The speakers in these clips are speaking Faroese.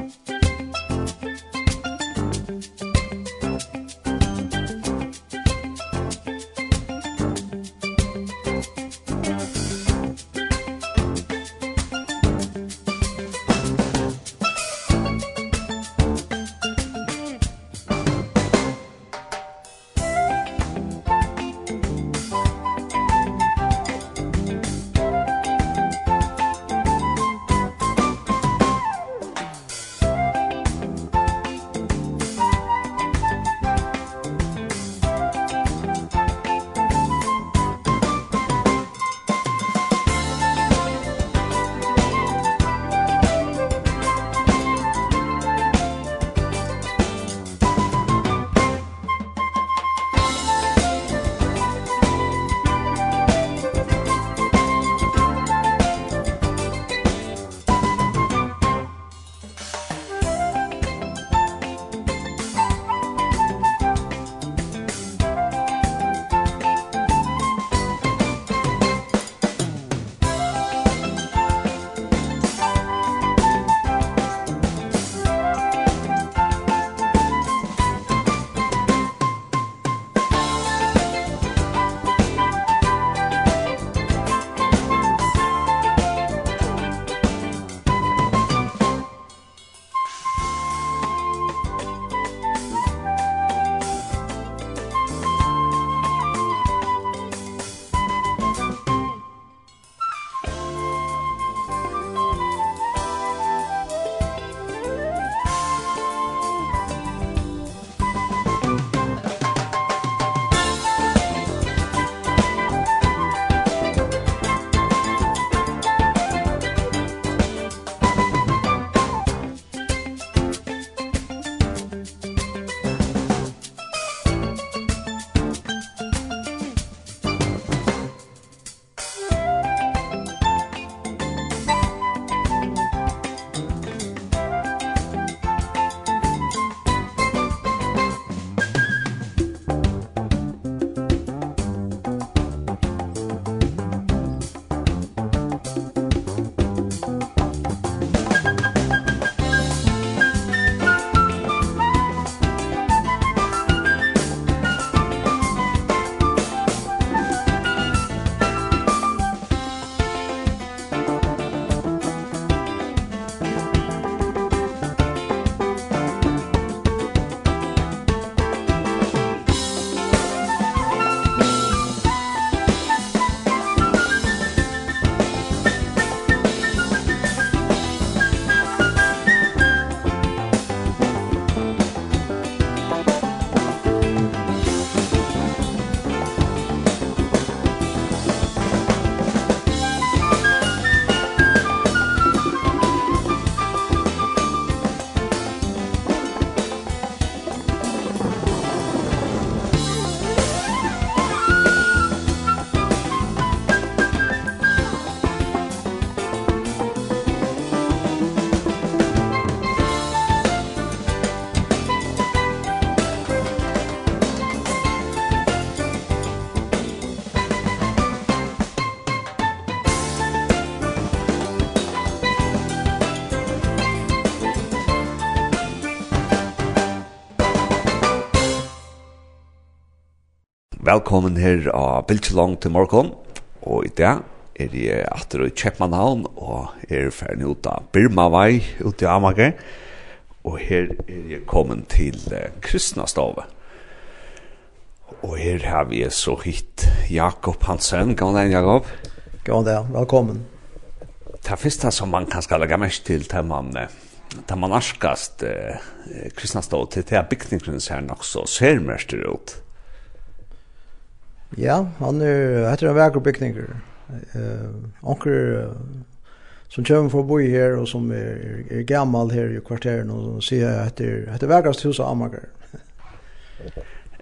Musik velkommen her av Biltjelong til morgen. Og i dag er jeg atter i Kjeppmannhavn og er ferdig ut av Birmavai ut i Amager. Og her er jeg kommet til eh, Kristnastave. Og her har vi så hitt Jakob Hansen. God dag, Jakob. God dag, velkommen. Det er første som man kan skal legge mest til til man til man arskast eh, kristnastå til det er bygningsgrunnen ser nok så ser mest ut. Ja, han er heter en verker bygninger. Eh, onker som kommer fra bo her og som er, er gammal her i kvarteren og sier at det heter verkast hus av Amager.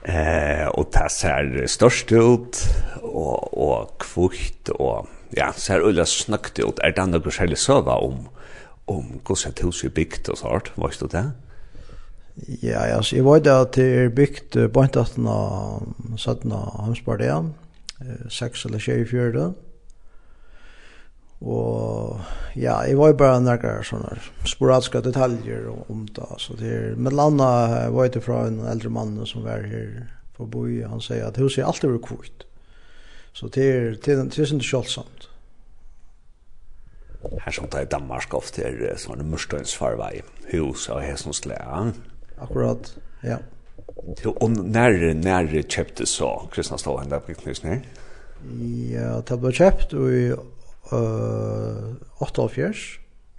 eh, og det ser størst ut og, og kvukt og ja, ser ulla snøkt ut. Er det noe særlig søva om, om hvordan et hus er bygd og sånt? Hva er det? Ja, altså, jeg var da til er bygd bøntaten av Satna Hamsbardia, 6 eller 7 i fjørde. Og ja, jeg var bare nærkere sånne sporadiske detaljer om det, så det er, med landa var jeg fra en eldre mann som var her på boi, han sier at huset er alltid vært kvitt. Så det er, det er, det er ikke kjølsomt. Her som tar i Danmark ofte er sånne mørstøynsfarvei, hus og hesonslæg, Akkurat, ja. Og når, når kjøpte så Kristna Stål der på Knysning? Ja, det ble kjøpt i uh, 88,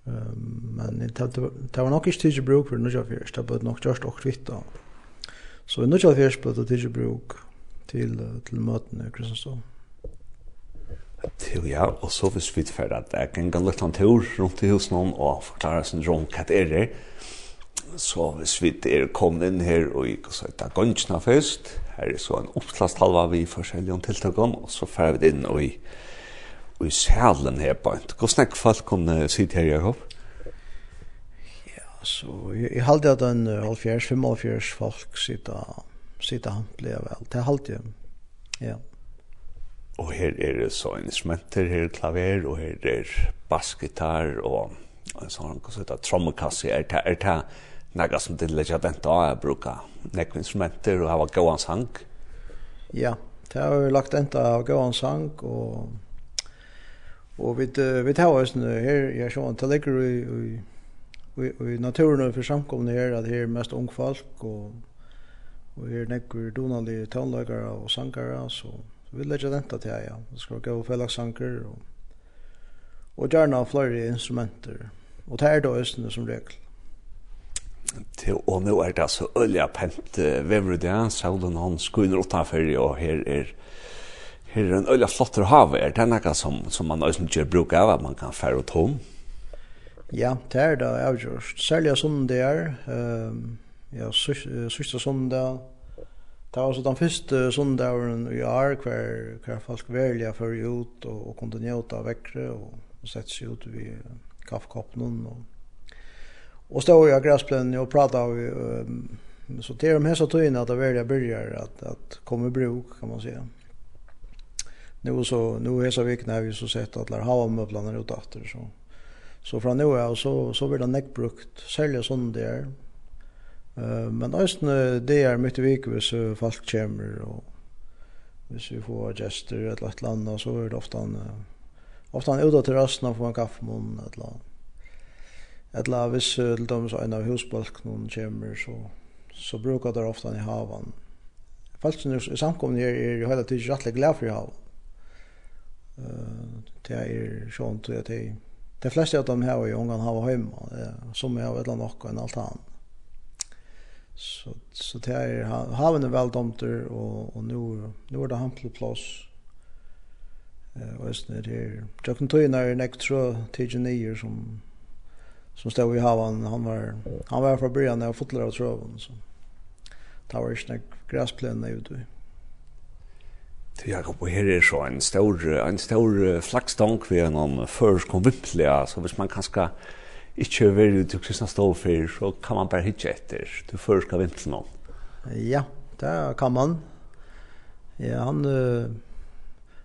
um, men det, det var nok ikke tidlig bruk for 94, det ble nok gjørst og kvitt da. Så i 94 ble det tidlig bruk til, til møtene i Kristna Stål. Til ja, og så hvis vi tilfører at jeg kan gå litt en tur rundt i husen og forklare sin rom hva det er så hvis vi er kommet inn her og gikk og så etter gønnsene først, her er så en oppslagstalva vi forskjellige tiltakene, og så fer vi inn og i, og i salen her på. en. Hvordan er folk kunne sitte her, Jakob? Ja, så jeg, jeg halte at en halvfjerds, fem halvfjerds folk sitter, sitter ble vel. Det halte jeg, ja. Og her er det så instrumenter, her er klaver, og her er bassgitar, og en sånn, hva så heter, trommekasse, er det, er det, några som till lägga vänta jag brukar några instrumenter och ha en sang? Ja, det har vi lagt ända av gå en sang och och vi vi tar oss nu här jag så till ligger i i i naturen för samkomna här att här mest ung folk och och här några donali tonläggare och sångare så vi lägger vänta till ja. Det ska gå för sanger och och gärna flera instrumenter. Och det är då östen som regel til, og nå er det altså ølja pent uh, vever det, saulen han skuiner utenfor, og her er her er en ølja flottere hav, er det noe som, som man også ikke bruker av, at man kan fære og tom? Ja, det er det avgjørst. Særlig sånn det er, um, ja, sørste sånn det er, Det var så den første søndagen i år, hver, hver folk velja før ut og, og kunne njøte av vekkere og, og sette seg ut ved kaffekoppen og Och stod jag gräsplanen och pratade vi um, så det är de här så tog att det välja börjar att att komma i bruk kan man säga. Nu så nu är så vik när vi så sett att lär har möblerna ut åter så så från nu är så så blir det neckbrukt sälja sån där. Eh men ösn det är mycket vik så folk kommer och hvis vi får gäster eller ett land så är det ofta en, ofta en utåt till rösten får en kaffemun eller något Etla hvis til dem så en av husbalkene kommer, så, så brukar det ofta i havan. Falsen i samkomne er, er jo hele tiden rettelig glad for i Eh det er sånn til at de, de fleste av dem her i ungene har hjemme, som er av et eller annet og en altan. Så, så det er, haven er veldomter, og, og nå, nå er det hampelplass. Uh, og det er, tjøkken tøyene er nektrø tidsen nier som som stod i havan han var han var från början när fotlar av tröven så tar var ju snack gräsplan där ute. Det jag på här är så en stor en stor flaxtank vi någon först konviplia så vis man kanske inte vill ju till kristna stå för så kan man bara hitcha efter du först ska vintra någon. Ja, det kan man. Ja, han uh,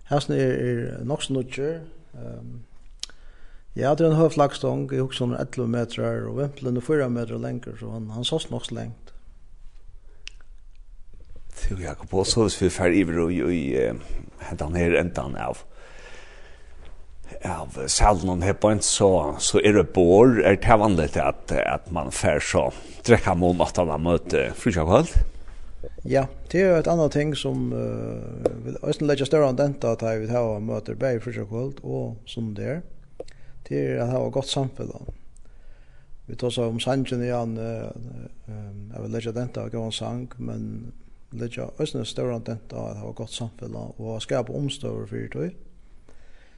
Hasne er, er nokso snutcher Ehm um, Ja, det er en høy flaggstång, jeg husker under 11 meter, og vimpelen er 4 meter lenger, så han, han sås nok så lengt. Jo, Jakob, og så hvis vi fer iver og i hentan her endan av av salen og hepoint, så, så er det bor, er det vanligt at, at man fer så drekka mål at han møte frysjakvall? Ja, det er et annet ting som uh, vil også legge større enn denta at jeg vil ha møter bare frysjakvall og som det er det er at ha godt samfunn. Vi tar så om sangen igjen, jeg vil legge den til å gå en sang, men leggja øsne større enn dette at ha var godt samfella og skapa omstøver fyrir det.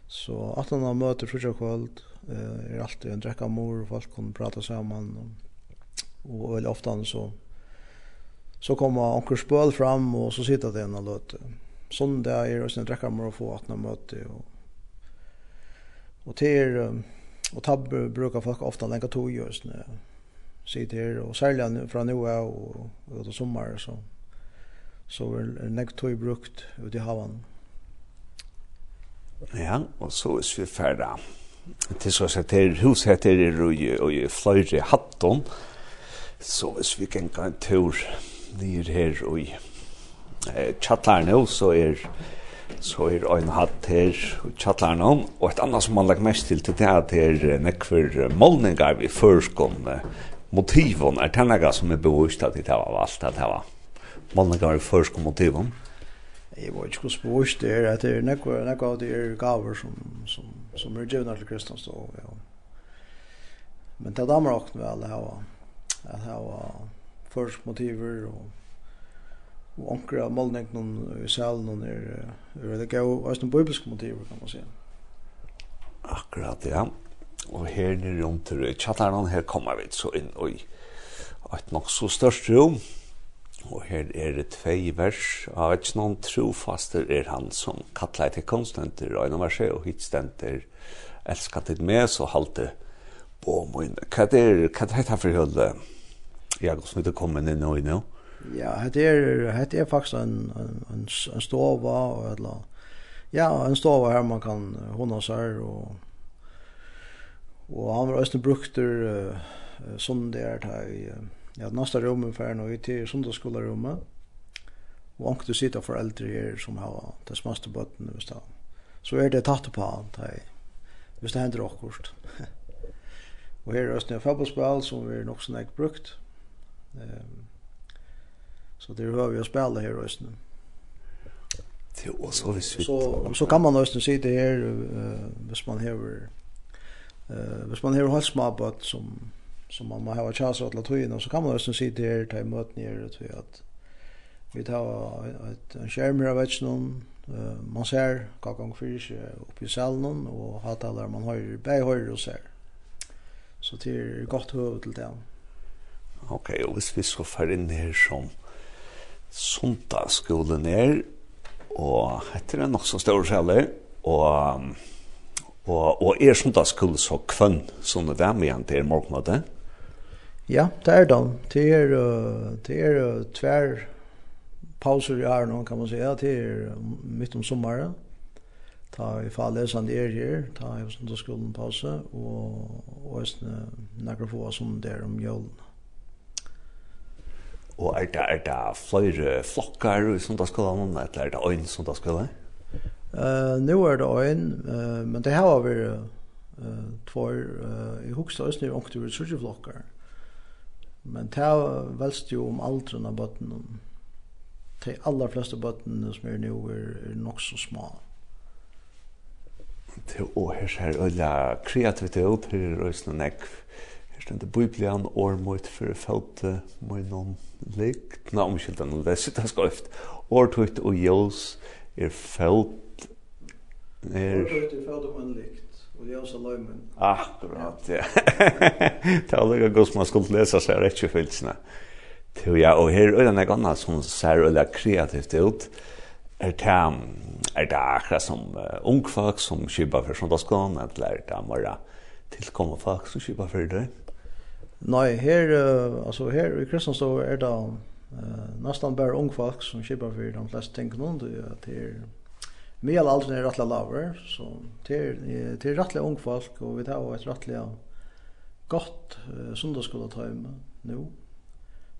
Så at han har møter frutja eh er alltid en drekka mor, folk kan prata saman og veldig ofta så så kommer onker spøl fram og så sitter det en og løte. Sånn det er øsne drekka mor och få at han møter og Och till och tab brukar folk ofta länka tog just nu. Sitter och sälja nu från nu och och sommar så så är nek tog brukt ut i havan. Ja, och så är vi färda. Det så sett det hus heter det og och i Hatton. Så är vi kan gå en tur ner här och i eh, chattar så är så er ein hatt her og chatlar nå og et annet som man lagt mest til til det at her nekver målningar vi førskom motivon er tennaga som er bevist at det var valgt at det var målningar vi førskom motivon Jeg vet ikke hvordan bevist det er at det er nekver nekver av de er gaver som, som, som er givna til kristens og ja. men det er damer åkne vel at det var førsk motiver og og onkra av målningene i salen er veldig gøy, og også noen bibelske motiver, kan man si. Akkurat, ja. Og her nere om til tjattaren, her kommer vi så inn i et nok så størst rom, og her er det tvei vers, av et noen trofaster er han som kattler til konstenter, og en av verset, og hitstenter, elskar til med, så halte på min. Hva er det hva er her for høyde? Jeg har gått smitt å komme inn i nå, Ja, det er det er faktisk en en en, en stova og eller ja, en stova her man kan hona seg og og han var også brukt uh, som det er ta i ja, nasta rum for nå i til sundagsskolerommet. Og anker du sitter for eldre her som har det smaste bøttene, hvis det Så er det tatt på han, det, hvis det hender akkurat. og her er en fotballspill som vi er nok så nek brukt. Um, Så det hör vi att spela här just nu. Det är så visst. Så så kan man nästan se det här eh vis man har eh vis man här har små som som man må ha chans att låta in och så kan man nästan se det här ta emot ner och så att vi tar ett en skärm här vet någon man ser kakong fisk uppe i salen och har alla man har bäj har och ser. Så det är gott huvud till det. Okej, okay, och hvis vi ska fara in här som Sundagsskolen er, og heter det nok så stor skjeller, og, og, og er sundagsskolen så kvønn som det var med igjen til morgenmåte? Ja, det er det. Det er, det er tver pauser i æren, kan man säga, det er midt om sommeren. Ta i fall som er her, ta i sundagsskolen pause, og, og nekker få som det er om jølen. Og er det, er det flere flokker i sundagsskolen, eller er det øyn sundagsskolen? Uh, Nå er det øyn, uh, men det har vært uh, tvær, uh, i hoksta østene er det ångte vi surgeflokker. Men det er velst jo om alderen av bøtten. De aller fleste bøttene som er nå er, er nok så små. Det er også her ser øyla kreativitet, her er også nekv. Uh, stendet Biblian or mot for felte mot noen likt, na omkylda noen lesit, det skal oft, or tuit og jels er felt, er... Or tuit er felt og en likt. Og jag så löjmen. Akkurat, ja. Det var lika gott man skulle läsa seg rett ju fyllt ja, og her er det något annat som ser öliga kreativt ut. Er det, er det akkurat som uh, ung folk som kibbar for sånt av skån, eller er det bara tillkomma folk som kibbar for det? Nei, her, uh, altså her i Kristianstad er det uh, nesten bare ung folk som kjøper for de fleste tingene. Det er, mye av alderen er rettelig laver, så det er, det er rettelig ung folk, og vi tar jo et rettelig godt uh, sundagsskoletøyme nå.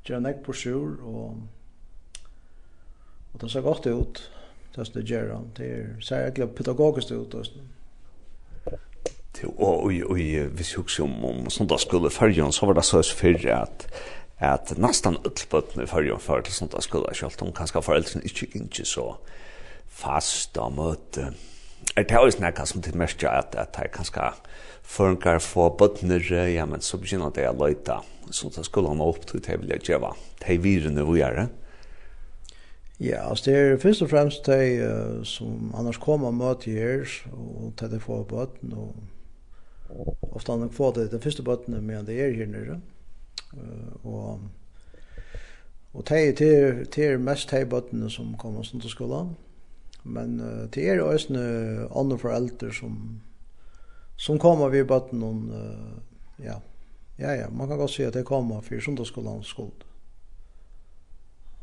Gjør en egg på sjur, og, og det ser godt ut, det er det gjør han. Det er særlig pedagogisk ut, og sånn och och vi såg som om sånt där skulle färjan så var det så för att att nästan öllbötna färjan för til sånt där skulle självt om kanske föräldrarna ikke ikke så fast om att er det også näka som till mest att at det kanske funkar för bötner ja men så begynner det å løyta så det skulle han opp til det vill jag göra det vill vi är Ja, altså det er først og fremst de uh, som annars kommer og møter her, og til de får bøten, og ofta han får det den første bøttene med det er her nere. Uh, og og te te te mest te bøttene som kommer sånn til skolen. Men uh, te er også andre foreldre som som kommer vi bøttene någon uh, ja. Ja ja, man kan godt si at det kommer for skolan skuld.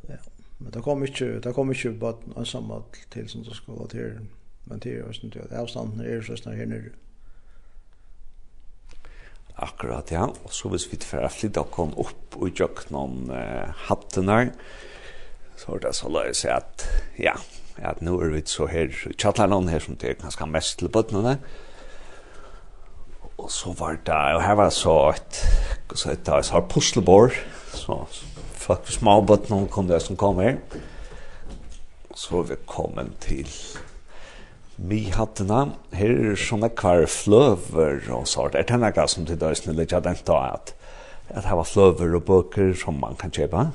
Ja, men det kommer ikke det kommer ikke bøttene ensamme til søndagsskolen til men det er også det avstanden er så snart her nere. Akkurat, ja. Og så hvis vi tilfører flytta kom opp og gjør noen uh, hattenar, så er det så løy seg at, ja, at nå er vi så her, tjattler noen her som det er ganske mest til bøttene. Og så var det, og her var det så et, så et, så et, så et puslebord, så folk små bøttene kom det som kom her. Så er vi kommet til Vi hadde nam, her er sånne kvar fløver og sånt. Er det noe som til døysene litt hadde endt av at at det var fløver og bøker som man kan kjøpe?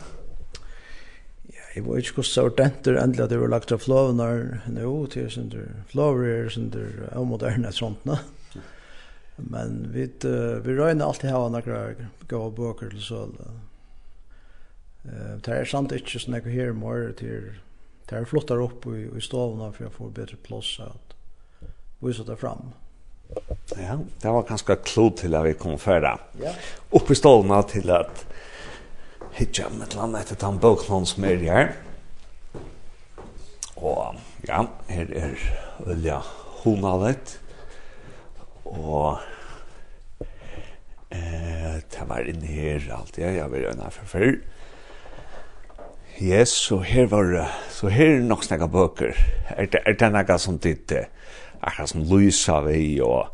Ja, jeg vet ikke hvordan det var ordentlig endelig at det var lagt av fløvene nå, til sånn der fløver er sånn der avmoderne sånt. Men vi, uh, vi røyner alltid hava noen gode bøker til sånn. Uh, det er sant ikke sånn jeg her må til det är flottar upp i, i stavna för jag får bättre plats att visa det fram. Ja, det var ganska klot till att vi kom förra. Ja. Upp i stavna till att hitja med ett land efter den boklån som är här. Och ja, här är Ulja Honalet. Och eh, det var inne här allt jag, jag vill göra för förr. Yes, så her var så her er nok snakka bøker. Er det er det nokka som ditt akkurat som lysa vi og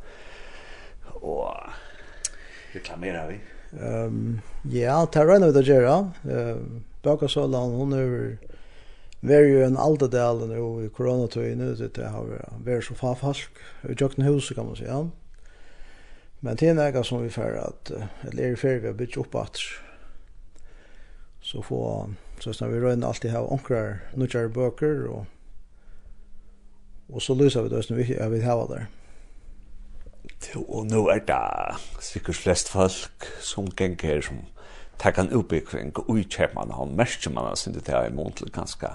og reklamera vi. Ehm ja, tar rein við Jera. Ehm bøker så lan hon er very en alta del og i corona tøy nu så det har vært så far Vi i jøkken hus kan man seia. Men det er som vi fer at eller er fer vi har bytt opp at så få Så snart vi røyner alltid ha onkrar nødgjere bøker, og, og så löser vi det som vi vil hava der. Og nå er det sikkert flest folk som ganger som tar kan utbyggving og utkjøp man har mest man har sinne til å imot til ganske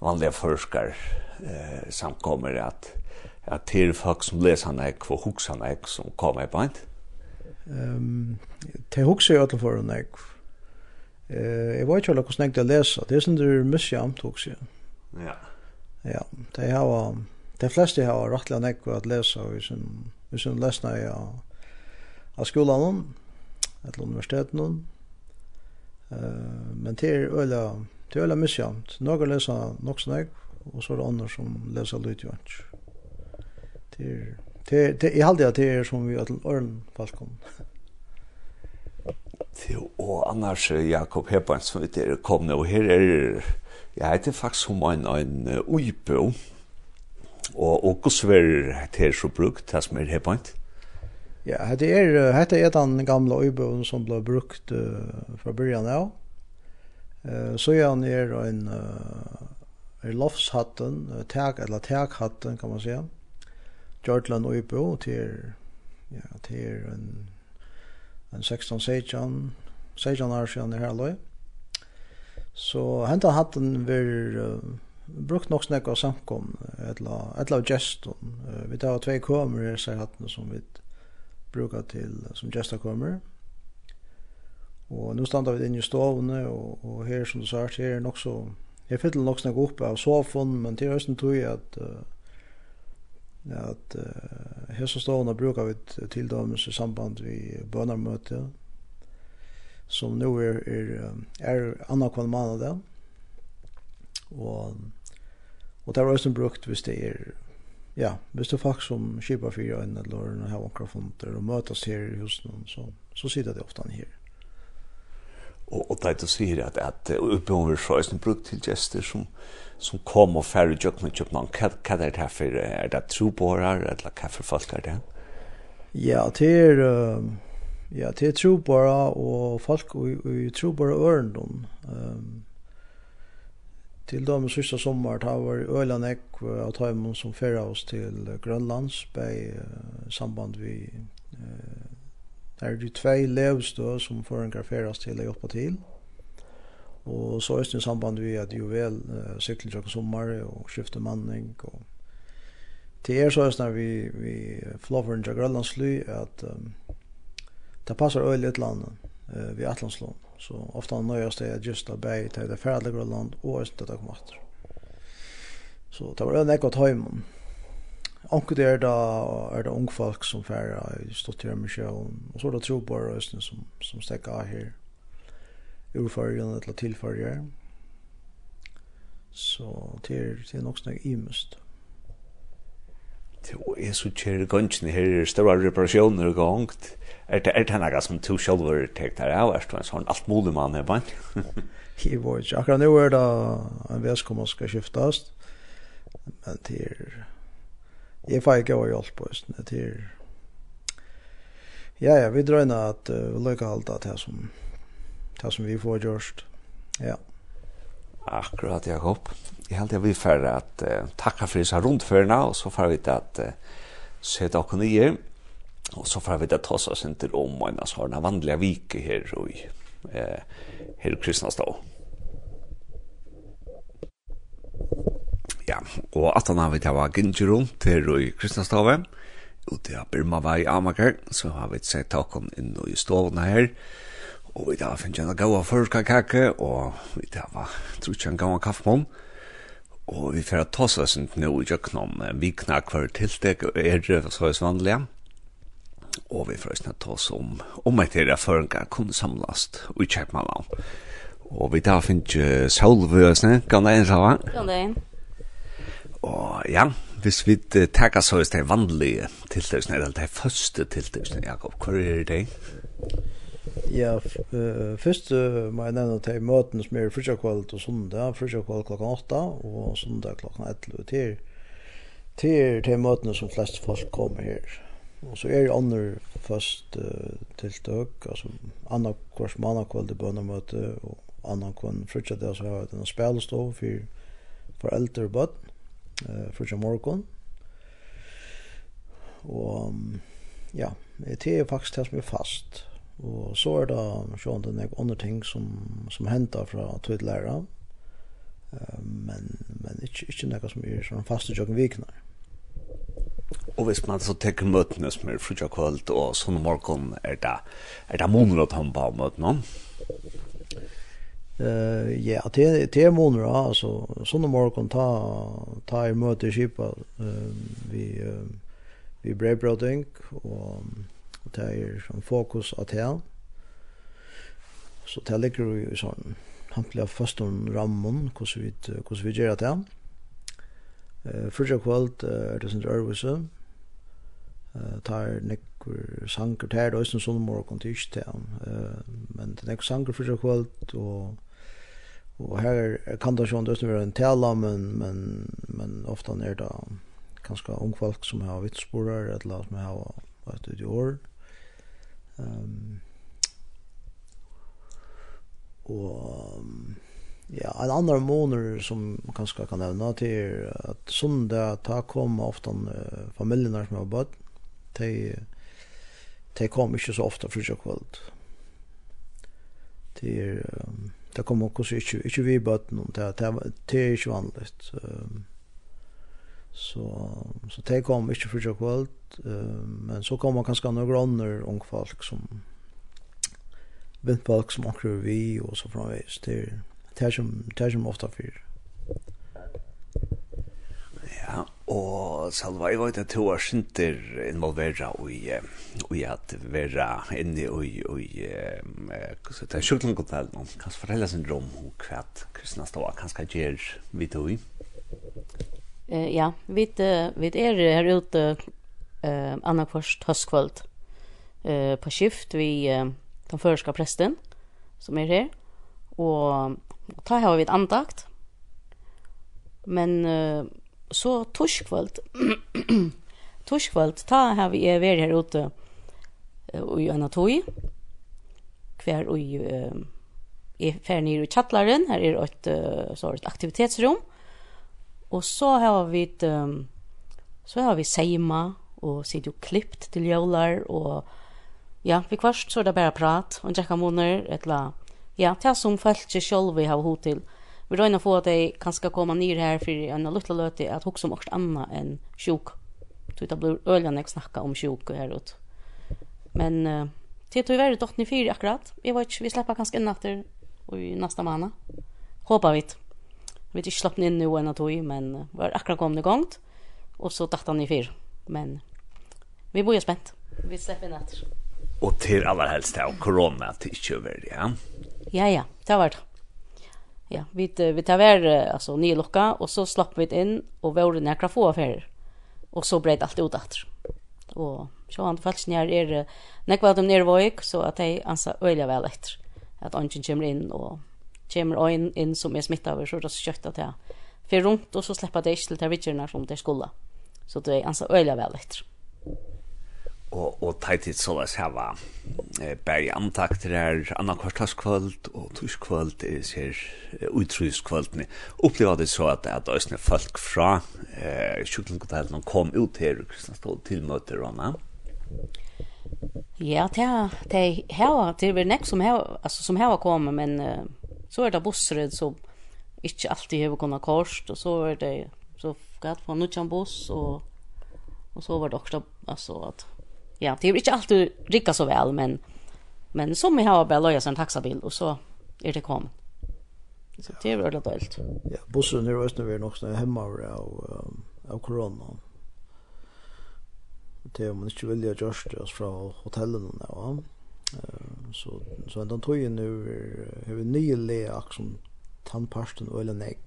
vanlige forskar eh, samkommer at at det er folk som leser han ek og hukser han ek som kommer på en. Um, det hukser jo alle for han ek. Eh, jag vet inte hur jeg jag läser. Det är sånt där mye antog seg. Ja. Ja, det har de flesta har rettelig näck att läsa och sin, i sin läsna i av skolan eller universiteten Eh, men det är øyla det er øyla misjamt. Några lesa nok sånn jeg, og så er det andre som lesa lydjønt. Det er, det er, det er, det er, det er, det er, som vi det er, det er, det Jo, og annars Jakob Hebbans som vi er kom nå, og her er, jeg heter faktisk som en, en uipo, og og hvordan er det så brukt, det som er Hebbant? Ja, det er, det er den gamle uiboen som ble brukt uh, fra början av. Uh, så er han er en uh, er loftshatten, tag, eller taghatten kan man säga. Gjørtland uibo til, ja, til en en 16 16 16 år siden her løy. Så henta hatten ver uh, brukt nok snakk av samkom etla etla av geston. Uh, vi tar två kommer her seg hatten som vi brukar til som gesta kommer. Og nu standa vi inn i stovene, og, og her som du sa, her er nok så, jeg fyller nok snakk opp av sofaen, men til høsten tror jeg at uh, at uh, hesa stovna brukar vi til dømes i samband vi bønarmøte som nu er, er, er anna kvann måned og og det er også brukt hvis det er ja, hvis det er folk som kjipar fyra enn eller har omkra funder og møtes her i husen så, så sitter det ofte her og og det du sier at at uppehåll så är brukt til gester som som kom og färre jag med Japan kan kan det här för är det tro på eller kaffe folk där. Ja, det är ja, det är tro og och folk och tro på örndom. Ehm till de sista sommar tar var Öland ek att ta som färra oss till Grönlands på samband vi Der er det tvei levstø som får en graferas til å hjelpe til. Og så er det i samband vi at jo vel uh, sykler til sommer og skifter manning og til er så er det vi, vi flåføren til Grønlandsly at um, det passer øyelig et land uh, ved Atlantslån. Så ofte han nøyast det at just av bæg til det ferdige Grønland og øyne det kommer etter. Så det var en ekkert høymen. Onkel der da er det ung folk som færre i Stottermisjon, og så er det trobar og østene som, som stekker av her. Urfargen eller tilfarger. Så det er, det er nok snakk imest. Det jeg så kjer gønnsene her er større reparasjoner og gongt. Er det, er det noe som to sjølver tek der av, er det en sånn alt mulig mann her bann? Jeg vet ikke, akkurat nå er det en vesk om man skal skiftast, men det er Jeg får ikke å hjelp på høsten til... Ja, ja, vi drøyna at uh, vi løyka alt det som, det som vi får gjørst. Ja. Akkurat, Jakob. Jeg held jeg vi får at uh, takka for disse rundførene, og så får vi til at uh, se dere nye, og så får vi til at ta oss inn til om en av sånne vanlige vike her i uh, her i Kristnastad. Thank Ja, og at han har vi til å gynne rundt her i Kristianstave, og til å Birma vei Amager, så har vi sett takken inn i stovene her, og vi har finnet en gav av førkakake, og vi har trutt en gav av kaffemån, og vi får ta oss en nå i kjøkkenom, vi knakker hver tiltek, og er det så er vanlige, og vi får snart ta oss om, om et her førkakake kunne samles samlast i Kjøkmannen. Og vi tar finnes Solvøsne, kan det en sa? Kan det en. Og ja, hvis vi tager så det vanlige tiltøysene, eller det er første tiltøysene, Jakob, hva er det? Ja, uh, først uh, må jeg nevne til jeg møten som er fyrtjakvald og sondag, fyrtjakvald klokken 8 og sondag klokken 11 til til til møtene som flest folk kommer her. Og så er det andre først uh, tiltøk, altså annan kvart mannakvald i bønnemøte og annan kvart fyrtjakvald så har jeg en spilestå for foreldre og bøtten eh för morgon. Och ja, det är faktiskt det som är fast. Och så är det sånt en andra ting som som händer från tidigare. Eh men men inte inte något som är sån fasta jogging vikna. Og hvis man så tenker møtene som er frutja kvöld og sånn morgon er det, er det måneder å ta på møtene? Eh ja, det det månader alltså såna morgon ta ta i möte skipa eh vi vi brevbrodding och och ta er som fokus att här. Så det ligger ju sån hamtliga först om rammon, hur så vi hur så vi gör det. Eh första kvällt är det sånt örvelse. Eh tar nick sanker tær og sånn sånn morgon tisdag. Eh men det nekkur sanker första kvällt och Och här kan det ju inte være en tala men men men ofta när det kanske ung folk som har vittsporer, eller som har varit ut i år. Ehm och ja, en annan måneder som man kanske kan er till att det ta komma ofta familjerna som har bøtt, de de kommer inte så ofta för sig kväll. Det er... um, det kommer också inte inte vi bort någon det det det är ju vanligt så så det kommer inte för jag kväll men så kommer kanske några andra och folk som vet folk som åker vi och så från vis det det är som det är som ofta för ja. Og Salva, jeg vet at to er sinter involvera i, i at vera inne i, i, i den sjuklingotel nå. Kan kanskje fortelle sin rom om hva Kristina Stava kan skal gjøre vidt og i? Ja, vi er her ute uh, Anna Kvart høstkvöld uh, på skift vi uh, den føreska presten som er her og, og ta her vi et andakt men uh, så torskvöld torskvöld ta har vi är er här ute och i en atoj kvar och i fär ner i chattlaren här är ett så ett aktivitetsrum. Och så har vi ett så har vi seima och sitter och klippt till jolar och ja vi kvarst så där bara prat och dricka munner ett la ja ta som fällt sig själv vi har hot till vi røyna få at de kanskje koma nyr her for en lutla løte at hoksa om okst anna enn sjuk. Så det blir øljan jeg snakka om sjuk her ut. Men uh, til tog verre dottni fyri akkurat. Jeg vet ikke, vi slipper kanskje inn etter i nasta måned. Håper vi. Vi vet ikke slapp inn nu enn tog, men uh, vi har akkurat kommet i gongt. Og så datt han i fyr. Men vi bor jo spent. Vi slipper inn etter. Og til aller helst av korona til ikke å ja? Ja, ja, det har vært det ja, vi vi tar vär alltså ny lucka och så slapp vi in och vore några få affärer. Och så blev allt ut åter. Och så han falls när är när kvar de ner våg så att hej ansa öliga väl efter. Att ungen kommer in och kommer in in som är smittad över så då kött att jag för runt och så släppa det till där vidgerna som det skulle. Så det är ansa öliga väl efter og og tætit så las hava eh berg antakt der anna kvartalskvöld og tuskvöld er ser utruskvöldni uppleva det så at at øsne folk fra eh sjukkelhotellen kom ut her Kristian stod til møter og Ja, det det här det är nek som här alltså som här kommer men uh, så är det bussred som inte alltid har kunnat korst och så är det så gatt från Nuchan buss och och så var det också alltså att ja, det är inte alltid rikka så väl, men men som vi har bara lösa en taxabil och så är det kom. Så det är väl dåligt. Ja, bussen är när vi nog snä hemma av av corona. Det är man inte vill göra just oss från hotellen ja. Så så ändå tog ju nu hur nya leak som tandpasten och eller nej.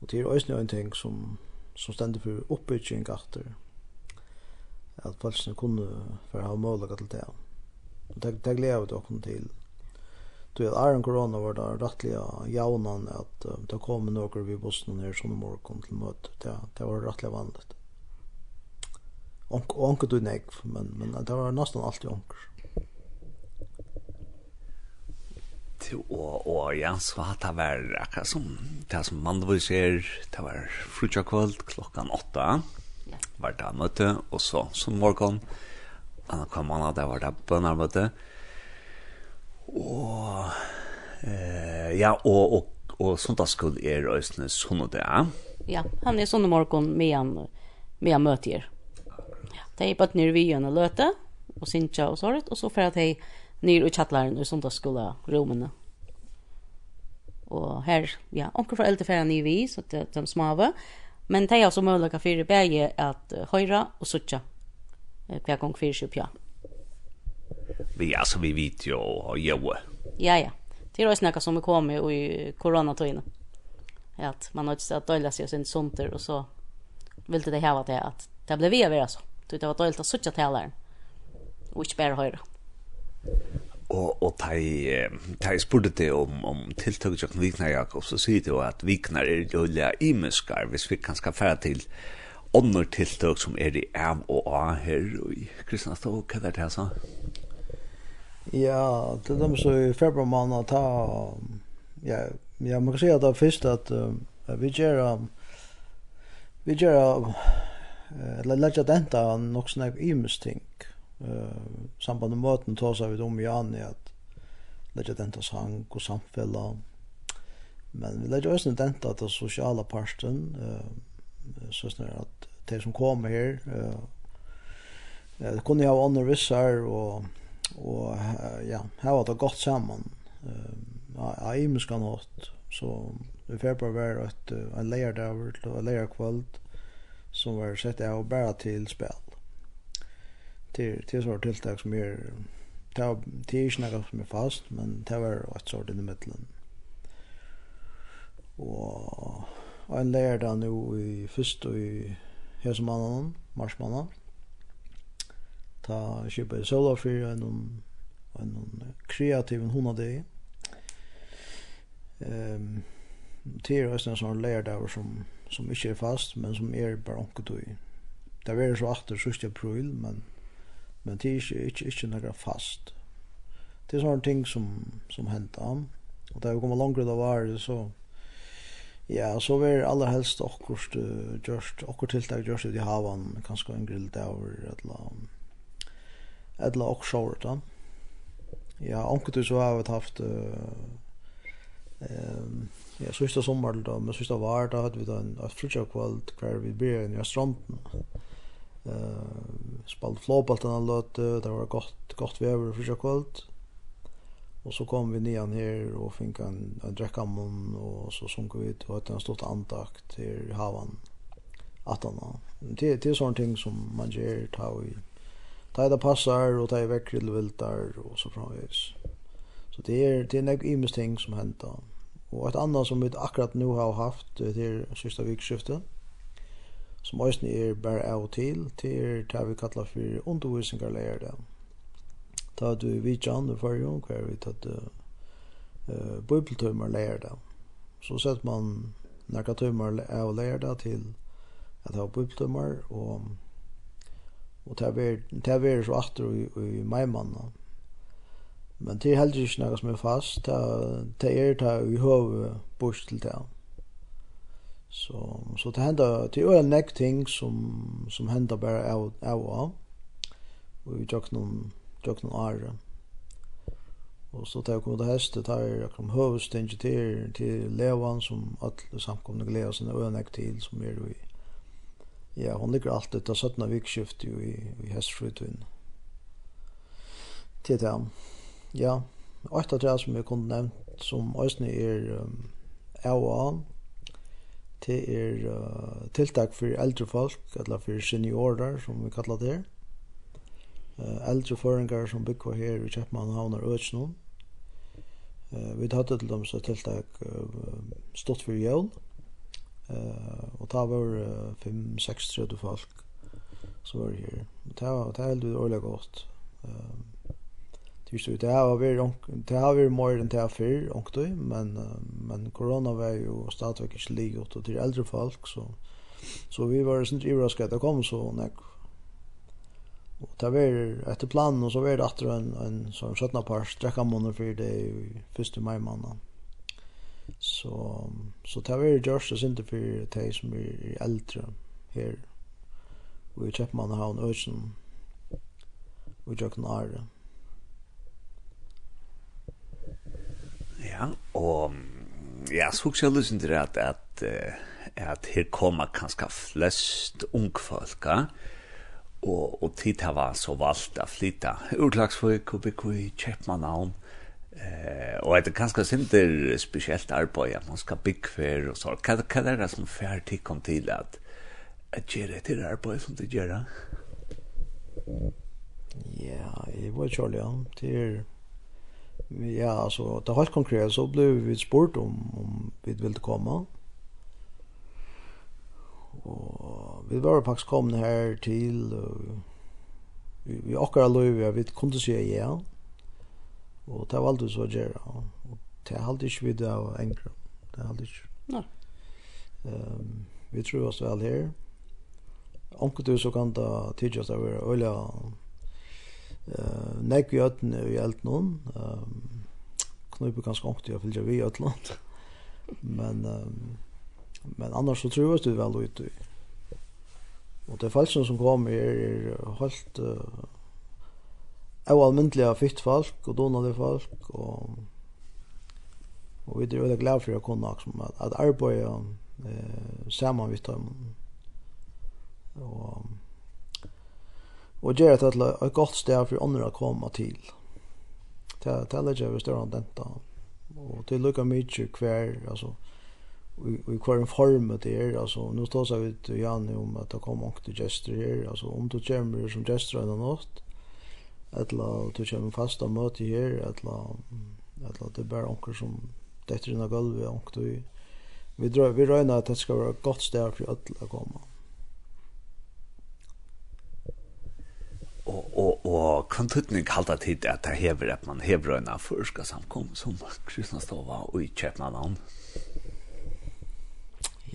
Och det är ju en ting som som ständer för uppbygging efter at falskene kunne for å ha målet til det. Og det, det gleder vi dere til. Du vet, er en korona var det rettelig jaunan at uh, det kom noen vi bussen her sånn morgen til møte. Det, det var rettelig vanligt. Onk, onk du nek, men, men det var nesten alltid onk. Og, og ja, så at det var akkurat som, det som man var ser, det var frutjakvöld klokkan åtta. Ja Ja. Var det møte, og så som morgen, anna kom anna, det, var det bønnermøte. Og, eh, ja, og, og, og sundagskull er Øysene sånn og det er. Ja, han er sånn morgen med han, med han møter. Ja, de er bare nere vi gjør løte, og sinja og sånt, og så får jeg nere i kjattlaren i sundagskulla rommene. Og her, ja, omkring for eldre fer han i vi, så det er de smave. Og Men det er også mulig for det begge at høyre og suttje hver gang fyrir seg pja. Vi, er altså, vi vet jo og gjøre. Ja, ja. Det er også noe som er kommet i koronatøyene. At man har ikke døyla seg sin sunter, og så vil det hava det at det ble vi av det, altså. Det var døyla suttje taleren, og ikke bare høyre. Og, og de, de spurte det om, om tiltøkket til Viknar Jakob så sier det jo at Viknar er jo lea imeskar, hvis vi kan skal fara til ånder tiltak som er i av og A her, og i Kristianstad, hva er det her så? Ja, til dem så i februar måned ta, ja, ja, man kan si at det er først at uh, vi gjør, um, vi gjør, uh, eller legger denta nok sånne imesting, ja, eh samband med möten tar så vi om Jan i att lägga den till sang och samfälla. Men vi lägger också den till den sociala parten. eh så snarare att det som kommer här eh uh, kunde ha andra vissar och, och ja, här var det gott samman. eh ja, i muskan åt Så vi får bara vara ett, en lejardavert och en kvalt som var sett av bara till spel det det sort tilltag som är ta det är som är fast men det var ett sort i mitten. Och en lärdag nu i först och i hesmannen, marsmannen. Ta köpa solo för en om en kreativ hon hade. Ehm det är ju en sån lärdag som som inte är fast men som är bara onkel då. Det var så åter 6 april men men det er ikke, ikke, ikke noe fast. Det er sånne ting som, som henter. Og da vi kommer langere til å være, så ja, så vil aller helst akkurat uh, gjørst, akkurat tiltak gjørst ut i havan, kanskje en grill der, eller eller akkurat sjåret da. Ja, anket så har vi haft uh, um, ja, sørste sommer da, men sørste var da hadde vi da en frutjakvald hver vi ber i Østranden. Ja Eh, spalt flåbalten han løt, det var gott gott väder för seg kallt. Och så kom vi ner här och fick en, en dricka mun och så sjönk vi ut och høyt en stort antakt till havan, atana. Det, det är sånne ting som man gör ta i, ta det passar, och ta i veck till viltar och så framvis. Så det är det är några imes ting som hentar. Og ett annat som vi akkurat nu har haft, det är sista vikskiftet, som eisen er bare av og til, til det vi kallar for undervisningarleir det. Da du i vidjan for forrige hver vi tatt uh, bibeltøymer leir det. Så sett man nekka tøymer av leir det til at ha bibeltøymer, og, og ta er så atter i, i meimanna. Men det er heller ikke noe som er fast, det er det i høve bors til det. Så så det händer till en neck ting som som händer bara av av och vi tog någon tog någon ar. Och så tar kom det häst det tar här kom host till till Levan som alla samkomna glädje sen öl neck till som är då i Ja, hon ligger alltid till 17 vikskift ju i, i hästfrutvinn. Till det Ja, och det som jag kunde nämnt som ösne är um, Ewan, det er uh, tiltak for eldre folk, eller for seniorer, som vi kallar det. Uh, eldre føringar som bygger her i Kjeppmann havner Øtsnån. Uh, vi hadde til dem så tiltak uh, stått for jævn, uh, og ta var uh, 5-6-30 folk som var her. Det er veldig årlig godt. Uh, Tyst ut det har vi det har vi mer än det har för och då men men corona var ju stadigt inte lig och till äldre folk så så vi var sent överraskade att det kom så när och det var efter plan och så var det åter en en sån sjutton par sträcka månader för det första maj månaden. Så så det var just det inte för de som är äldre här. Och i Köpenhamn har en ösen. Och jag kan Ja, og ja, så husker jeg lysen til at, at, at her kommer kanskje flest ungfolka, og, og tid har så valgt å flytte. Urklagsfolk, Kubikui, Kjeppmannhavn, eh, og det er kanskje sinter spesielt arbeid at man skal bygge for og så. Hva, hva er det som fjer tid kom til at, at gjør det til arbeid som det gjør? Ja, jeg var kjærlig, ja. til ja, altså, det er helt konkret så ble vi spurt om om vi ville komme. Og vi var faktiskt komna här till vi vi akkurat Louis vi vi kunne si ja. Og det var alltid så gärna. Og det har alltid det av enkla. Det har alltid. Nei. um, vi tror oss vel her. Onkel du så kan da tidigt av vara öliga eh nekk i i allt nån. Ehm knupe ganske ångt jeg fylger vi i allt land. Men men annars så tror jag det väl ut. Och det fallet som kommer är helt oallmyndliga fitt folk och donade folk och och vi är väldigt glada för att kunna liksom att, att arbeta eh, samman vid dem och og gjør det til et godt sted for andre å komme til. Det er litt over større denta. Og det till mye hver, altså, alltså i hver form det er, altså, nå står så ut Janne om at det kommer mange til gester her, altså, om du kommer som gester en något eller du kommer fast og møte her, eller, eller det er bare noen som detter inn av gulvet, og vi, drar, vi røyner at det skal være et godt sted for alle å komme. Mm. Og kan tøtning kalta tid at det hever at man hever øyna førska samkom som kristna Stova og i Kjepnadan.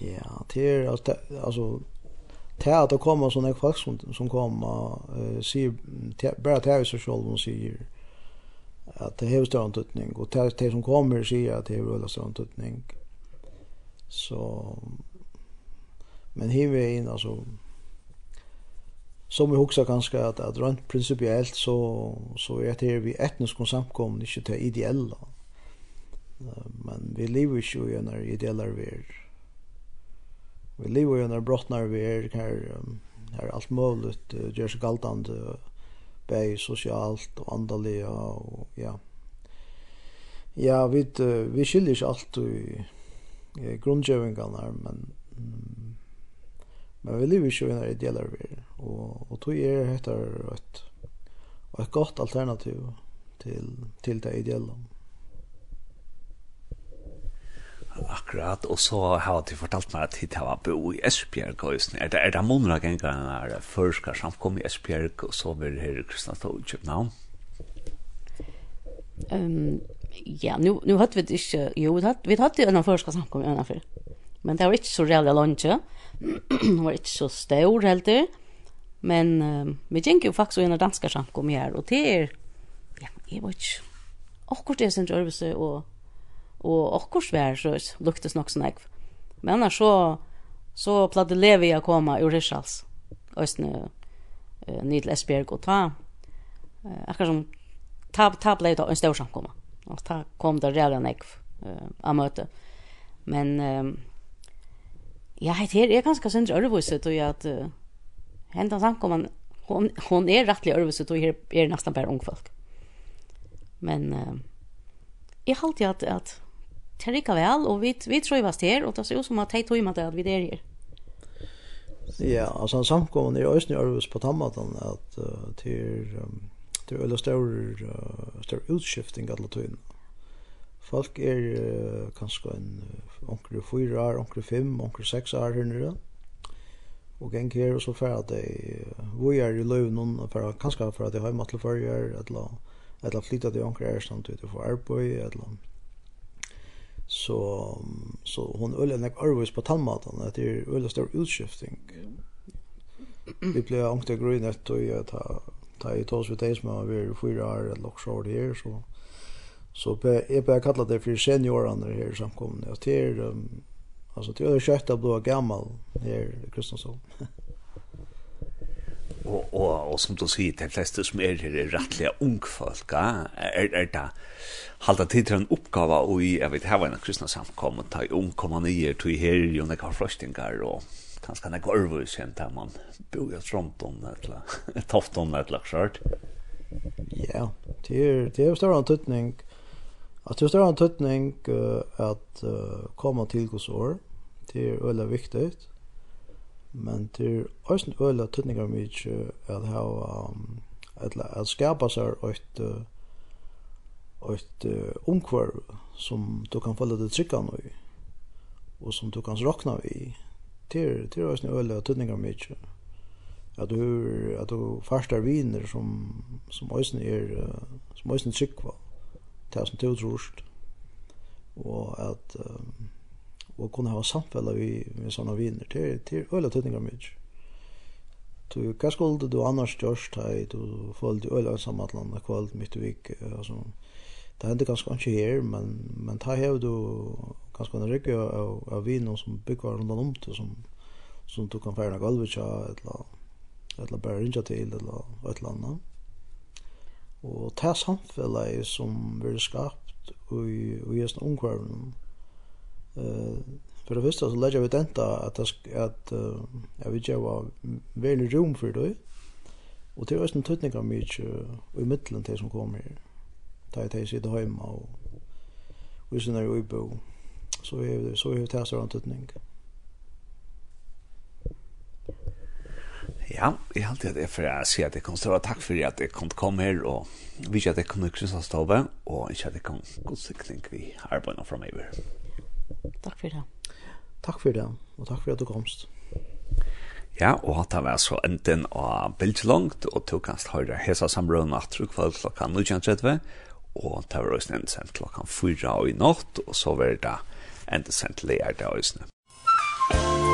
Ja, det er altså det at det kommer sånne folk som, som kommer uh, sier, bare det er så selv og sier at det hever større antutning og det, det som kommer sier at det hever veldig større antutning så men hever inn altså som vi huxar ganska att att rent principiellt så så är det vi etnisk samkom inte till ideella. Men vi lever ju i när ideella värld. Vi lever ju när brottnar vi är här här allt möjligt görs galtande bäj socialt och andliga och ja. Ja, vi vi skiljer allt i grundgövingarna men Men vi lever ikke i en ideell verden. Og, og tog er etter et, et godt alternativ til, til det ideelle. Akkurat, og så har du fortalt meg at hit har bo i Esbjerg høysen. Er det, er det måneder ganger når først skal samkomme i Esbjerg, og så vil her i Kristianstad i København? Um, ja, nu, nu hadde vi ikke, jo, vi hadde, vi hadde en av først skal samkomme i Men det var ikke så reelle lønge. Hun var ikke så stor heller. Men uh, vi gikk jo faktisk inn av danska samkom her, og det er, ja, jeg var ikke, akkurat det er sin rørelse, og, og akkurat vær, så luktes nok sånn jeg. Men annars så, så pladde Levi å komme ur Rishals, Østene, uh, Nidl Esbjerg, og ta, uh, akkurat som, ta, ta ble det en stor samkomma. Og ta kom det rævlig nekv uh, av møte. Men, uh, Ja, det her er ganske sindre ørvåset, og at uh, hendan han, hon, hon er rettelig ørvåset, og jeg er nesten bare ungfolk. Men uh, jeg halte at, at det rikker vel, og vi, vi tror vi her, og det ser ut som at det tog med at vi er her. Ja, altså samkomman er også ørvås på tammatan, at uh, til, um, til øyne større, uh, større utskifting alle tøyene. Folk er uh, kanskje en onkre fyra år, onkre fem, onkre seks år her nere. Og geng her og så færa at de er i løvnun, kanskje for at de har matle fyrir, eller, eller flytta til onkre er stand ut og få arbeid, eller så så hon ölle nek arvis på tandmatan att det är ölle stor utskifting. Vi blev ångte grön att ta ta i tos vid det som har varit fyra år eller också år här så Så jeg bare kallar det for seniorene her i samkomne. Og det er, um, altså, det er kjøtt av blå gammal her i Kristiansson. og, og, og som du sier, de fleste som er her er rettelig ungfolk, er, er det halda tid til en oppgave, og i, jeg vet, her var en kristne samkommet, ta i ung kommende nye, tog her, jo har fløstinger, og kanskje nekka ørvus, kjent her, man bor i Trondon, eller Tofton, eller klart. Ja, det er, det er større antutning. Ja at det er en tutning uh, at uh, komma hos år, Det er veldig viktig, Men det er også är också öle tutningar mycket at ha um, at, at skapa seg et uh, ett uh, omkvarv som du kan följa det trycka nu och som du kan rockna i. Till till oss nu öle tutningar mycket att du att du farstar viner som som ösn är som ösn tryckvar det som du tror og at um, og kunne ha samfella vi med sånne viner til, til øyla tøtningar mye Du, hva skulle du annars gjørst hei, du følte øyla samanlanda kvalt mitt i vik, altså, det hender ganske ikke her, men, men ta hev du ganske en rygge av, av vinen som bygger rundt om til, som, som du kan fære gulvet, eller, eller bare rinja til, eller et eller annet. Og det samfellet som blir skapt i, i hesten omkvarven, uh, for det første så legger vi denta at, at uh, jeg vet vil gjøre veldig rom for det, og det er også en tøtning av mye i midtelen til som kommer her. Da jeg sitter hjemme og, og i sin er uibo, så er det så er det tøtning. Mm. Ja, jeg halte at jeg for å si at jeg kom stå, takk for at jeg kom komme her, og vise at jeg kom til Kristianstave, og ikke at jeg kom god sikring vi arbeidet fra meg. Takk for det. Takk for det, og takk for at du komst. Ja, og hatt av så enden av bildlangt, og tog kanst høyre hesa samrøven at du kvall klokka 19.30, og det var også enten sendt klokka 4 i natt, og så var det enten sendt leir det også. Musikk